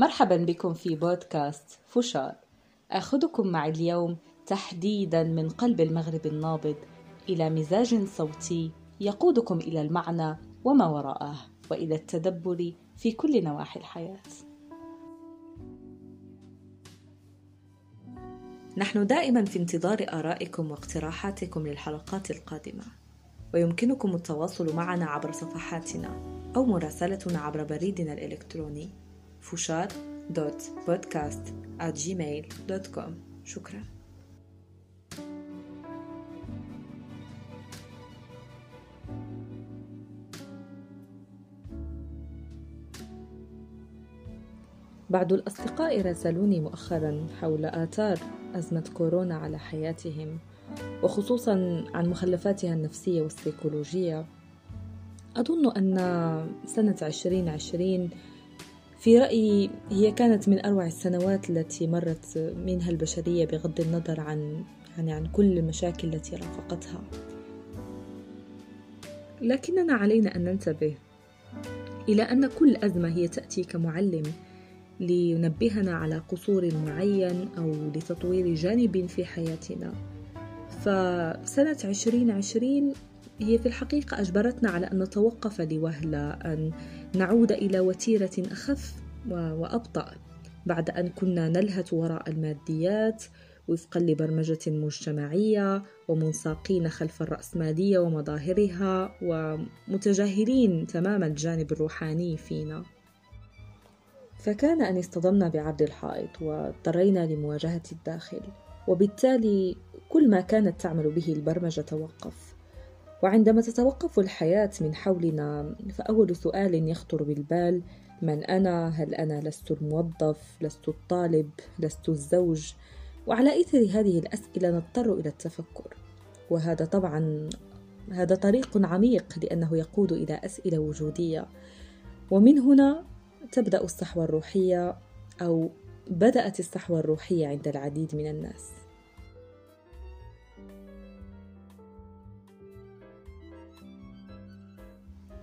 مرحبا بكم في بودكاست فشار. آخذكم معي اليوم تحديدا من قلب المغرب النابض إلى مزاج صوتي يقودكم إلى المعنى وما وراءه وإلى التدبر في كل نواحي الحياة. نحن دائما في انتظار آرائكم واقتراحاتكم للحلقات القادمة ويمكنكم التواصل معنا عبر صفحاتنا أو مراسلتنا عبر بريدنا الإلكتروني فشار دوت كوم شكرا بعض الأصدقاء راسلوني مؤخرا حول آثار أزمة كورونا على حياتهم وخصوصا عن مخلفاتها النفسية والسيكولوجية. أظن أن سنة عشرين عشرين في رأيي هي كانت من أروع السنوات التي مرت منها البشرية بغض النظر عن يعني عن كل المشاكل التي رافقتها. لكننا علينا أن ننتبه إلى أن كل أزمة هي تأتي كمعلم لينبهنا على قصور معين أو لتطوير جانب في حياتنا. فسنة عشرين عشرين هي في الحقيقة أجبرتنا على أن نتوقف لوهلة أن نعود إلى وتيرة أخف وأبطأ. بعد أن كنا نلهث وراء الماديات وفقا لبرمجة مجتمعية ومنساقين خلف الرأسمالية ومظاهرها ومتجاهلين تماما الجانب الروحاني فينا. فكان أن اصطدمنا بعرض الحائط واضطرينا لمواجهة الداخل. وبالتالي كل ما كانت تعمل به البرمجة توقف. وعندما تتوقف الحياة من حولنا فأول سؤال يخطر بالبال من أنا؟ هل أنا لست الموظف؟ لست الطالب؟ لست الزوج؟ وعلى إثر هذه الأسئلة نضطر إلى التفكر وهذا طبعا هذا طريق عميق لأنه يقود إلى أسئلة وجودية ومن هنا تبدأ الصحوة الروحية أو بدأت الصحوة الروحية عند العديد من الناس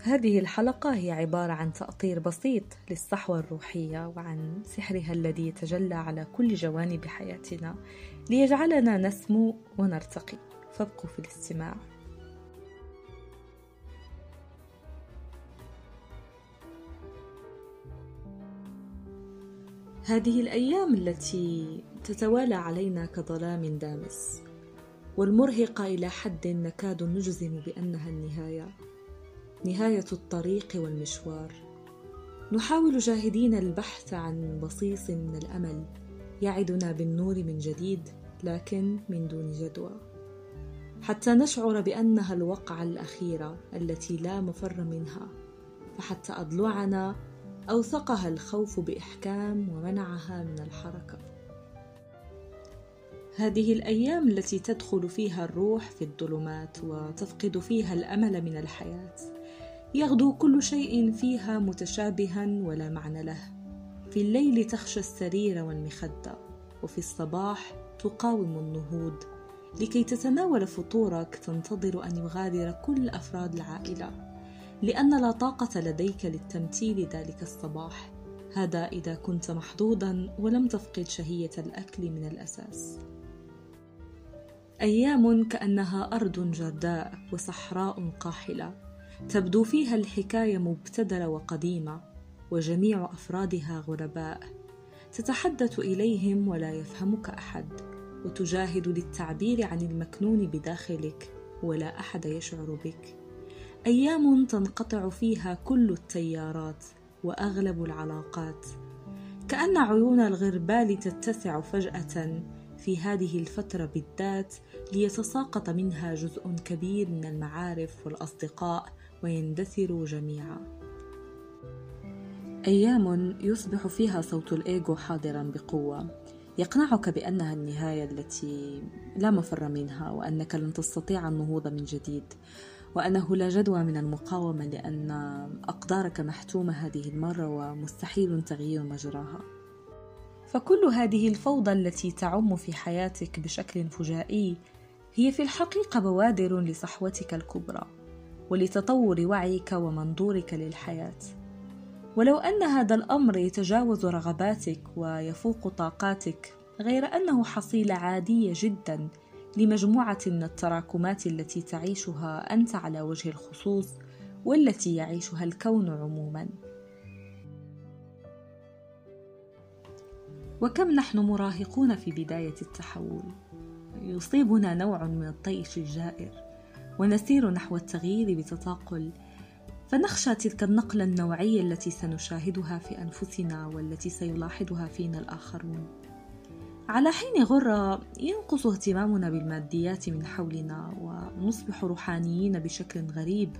هذه الحلقة هي عبارة عن تأطير بسيط للصحوة الروحية وعن سحرها الذي يتجلى على كل جوانب حياتنا ليجعلنا نسمو ونرتقي. فابقوا في الاستماع. هذه الأيام التي تتوالى علينا كظلام دامس والمرهقة إلى حد نكاد نجزم بأنها النهاية. نهاية الطريق والمشوار. نحاول جاهدين البحث عن بصيص من الأمل يعدنا بالنور من جديد لكن من دون جدوى. حتى نشعر بأنها الوقعة الأخيرة التي لا مفر منها فحتى أضلعنا أوثقها الخوف بإحكام ومنعها من الحركة. هذه الأيام التي تدخل فيها الروح في الظلمات وتفقد فيها الأمل من الحياة. يغدو كل شيء فيها متشابها ولا معنى له. في الليل تخشى السرير والمخدة وفي الصباح تقاوم النهوض لكي تتناول فطورك تنتظر أن يغادر كل أفراد العائلة. لأن لا طاقة لديك للتمثيل ذلك الصباح. هذا إذا كنت محظوظا ولم تفقد شهية الأكل من الأساس. أيام كأنها أرض جرداء وصحراء قاحلة. تبدو فيها الحكاية مبتدره وقديمة وجميع أفرادها غرباء. تتحدث إليهم ولا يفهمك أحد وتجاهد للتعبير عن المكنون بداخلك ولا أحد يشعر بك. أيام تنقطع فيها كل التيارات وأغلب العلاقات. كأن عيون الغربال تتسع فجأة في هذه الفترة بالذات ليتساقط منها جزء كبير من المعارف والأصدقاء ويندثروا جميعا. أيام يصبح فيها صوت الايجو حاضرا بقوة. يقنعك بأنها النهاية التي لا مفر منها وأنك لن تستطيع النهوض من جديد وأنه لا جدوى من المقاومة لأن أقدارك محتومة هذه المرة ومستحيل تغيير مجراها. فكل هذه الفوضى التي تعم في حياتك بشكل فجائي هي في الحقيقة بوادر لصحوتك الكبرى ولتطور وعيك ومنظورك للحياة. ولو أن هذا الأمر يتجاوز رغباتك ويفوق طاقاتك غير أنه حصيلة عادية جدا لمجموعة من التراكمات التي تعيشها أنت على وجه الخصوص والتي يعيشها الكون عموما. وكم نحن مراهقون في بداية التحول؟ يصيبنا نوع من الطيش الجائر ونسير نحو التغيير بتثاقل فنخشى تلك النقلة النوعية التي سنشاهدها في أنفسنا والتي سيلاحظها فينا الآخرون. على حين غرة ينقص اهتمامنا بالماديات من حولنا ونصبح روحانيين بشكل غريب.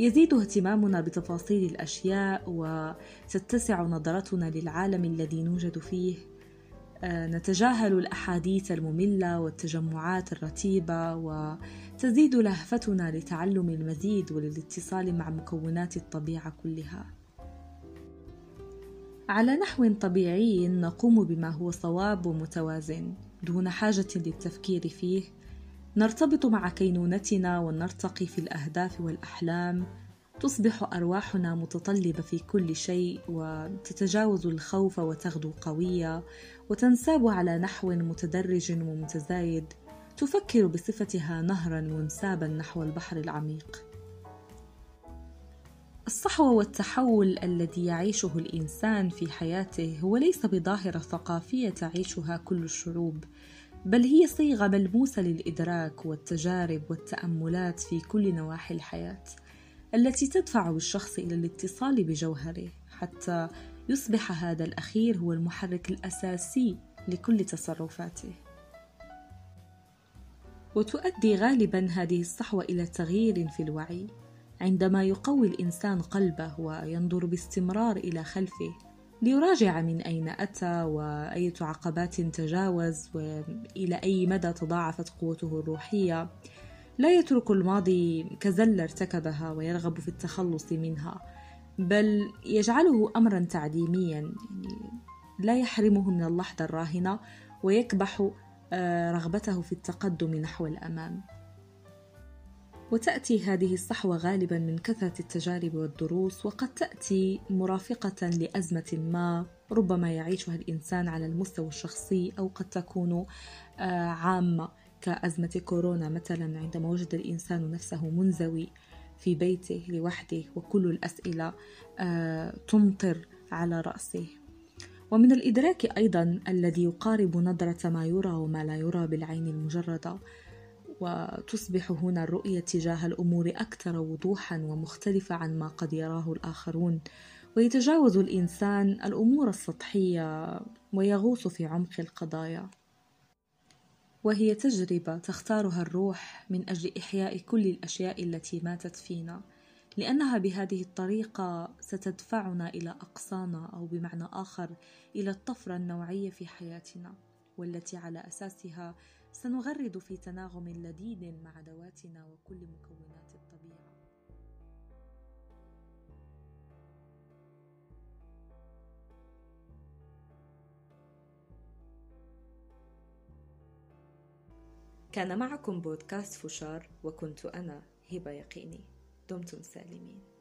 يزيد اهتمامنا بتفاصيل الأشياء وتتسع نظرتنا للعالم الذي نوجد فيه. آه، نتجاهل الأحاديث المملة والتجمعات الرتيبة وتزيد لهفتنا لتعلم المزيد وللاتصال مع مكونات الطبيعة كلها. على نحو طبيعي نقوم بما هو صواب ومتوازن دون حاجة للتفكير فيه. نرتبط مع كينونتنا ونرتقي في الأهداف والأحلام. تصبح أرواحنا متطلبة في كل شيء وتتجاوز الخوف وتغدو قوية وتنساب على نحو متدرج ومتزايد. تفكر بصفتها نهرا منسابا نحو البحر العميق. الصحوة والتحول الذي يعيشه الإنسان في حياته هو ليس بظاهرة ثقافية تعيشها كل الشعوب. بل هي صيغة ملموسة للإدراك والتجارب والتأملات في كل نواحي الحياة التي تدفع بالشخص إلى الاتصال بجوهره حتى يصبح هذا الأخير هو المحرك الأساسي لكل تصرفاته. وتؤدي غالبا هذه الصحوة إلى تغيير في الوعي. عندما يقوي الإنسان قلبه وينظر باستمرار إلى خلفه ليراجع من أين أتى وأية عقبات تجاوز وإلى أي مدى تضاعفت قوته الروحية. لا يترك الماضي كزلة ارتكبها ويرغب في التخلص منها بل يجعله أمرا تعليميا يعني لا يحرمه من اللحظة الراهنة ويكبح آه، رغبته في التقدم نحو الأمام. وتأتي هذه الصحوة غالبا من كثرة التجارب والدروس وقد تأتي مرافقة لأزمة ما ربما يعيشها الإنسان على المستوى الشخصي أو قد تكون آه، عامة كأزمة كورونا. مثلا عندما وجد الإنسان نفسه منزوي في بيته لوحده وكل الأسئلة آه، تمطر على رأسه. ومن الإدراك أيضا الذي يقارب نظرة ما يرى وما لا يرى بالعين المجردة. وتصبح هنا الرؤية تجاه الأمور أكثر وضوحا ومختلفة عن ما قد يراه الآخرون. ويتجاوز الإنسان الأمور السطحية ويغوص في عمق القضايا. وهي تجربة تختارها الروح من أجل إحياء كل الأشياء التي ماتت فينا لأنها بهذه الطريقة ستدفعنا إلى أقصانا أو بمعنى آخر إلى الطفرة النوعية في حياتنا والتي على أساسها سنغرد في تناغم لذيذ مع ذواتنا وكل مكونات الطبيعة. كان معكم بودكاست فشار وكنت أنا هبة يقيني. دمتم سالمين.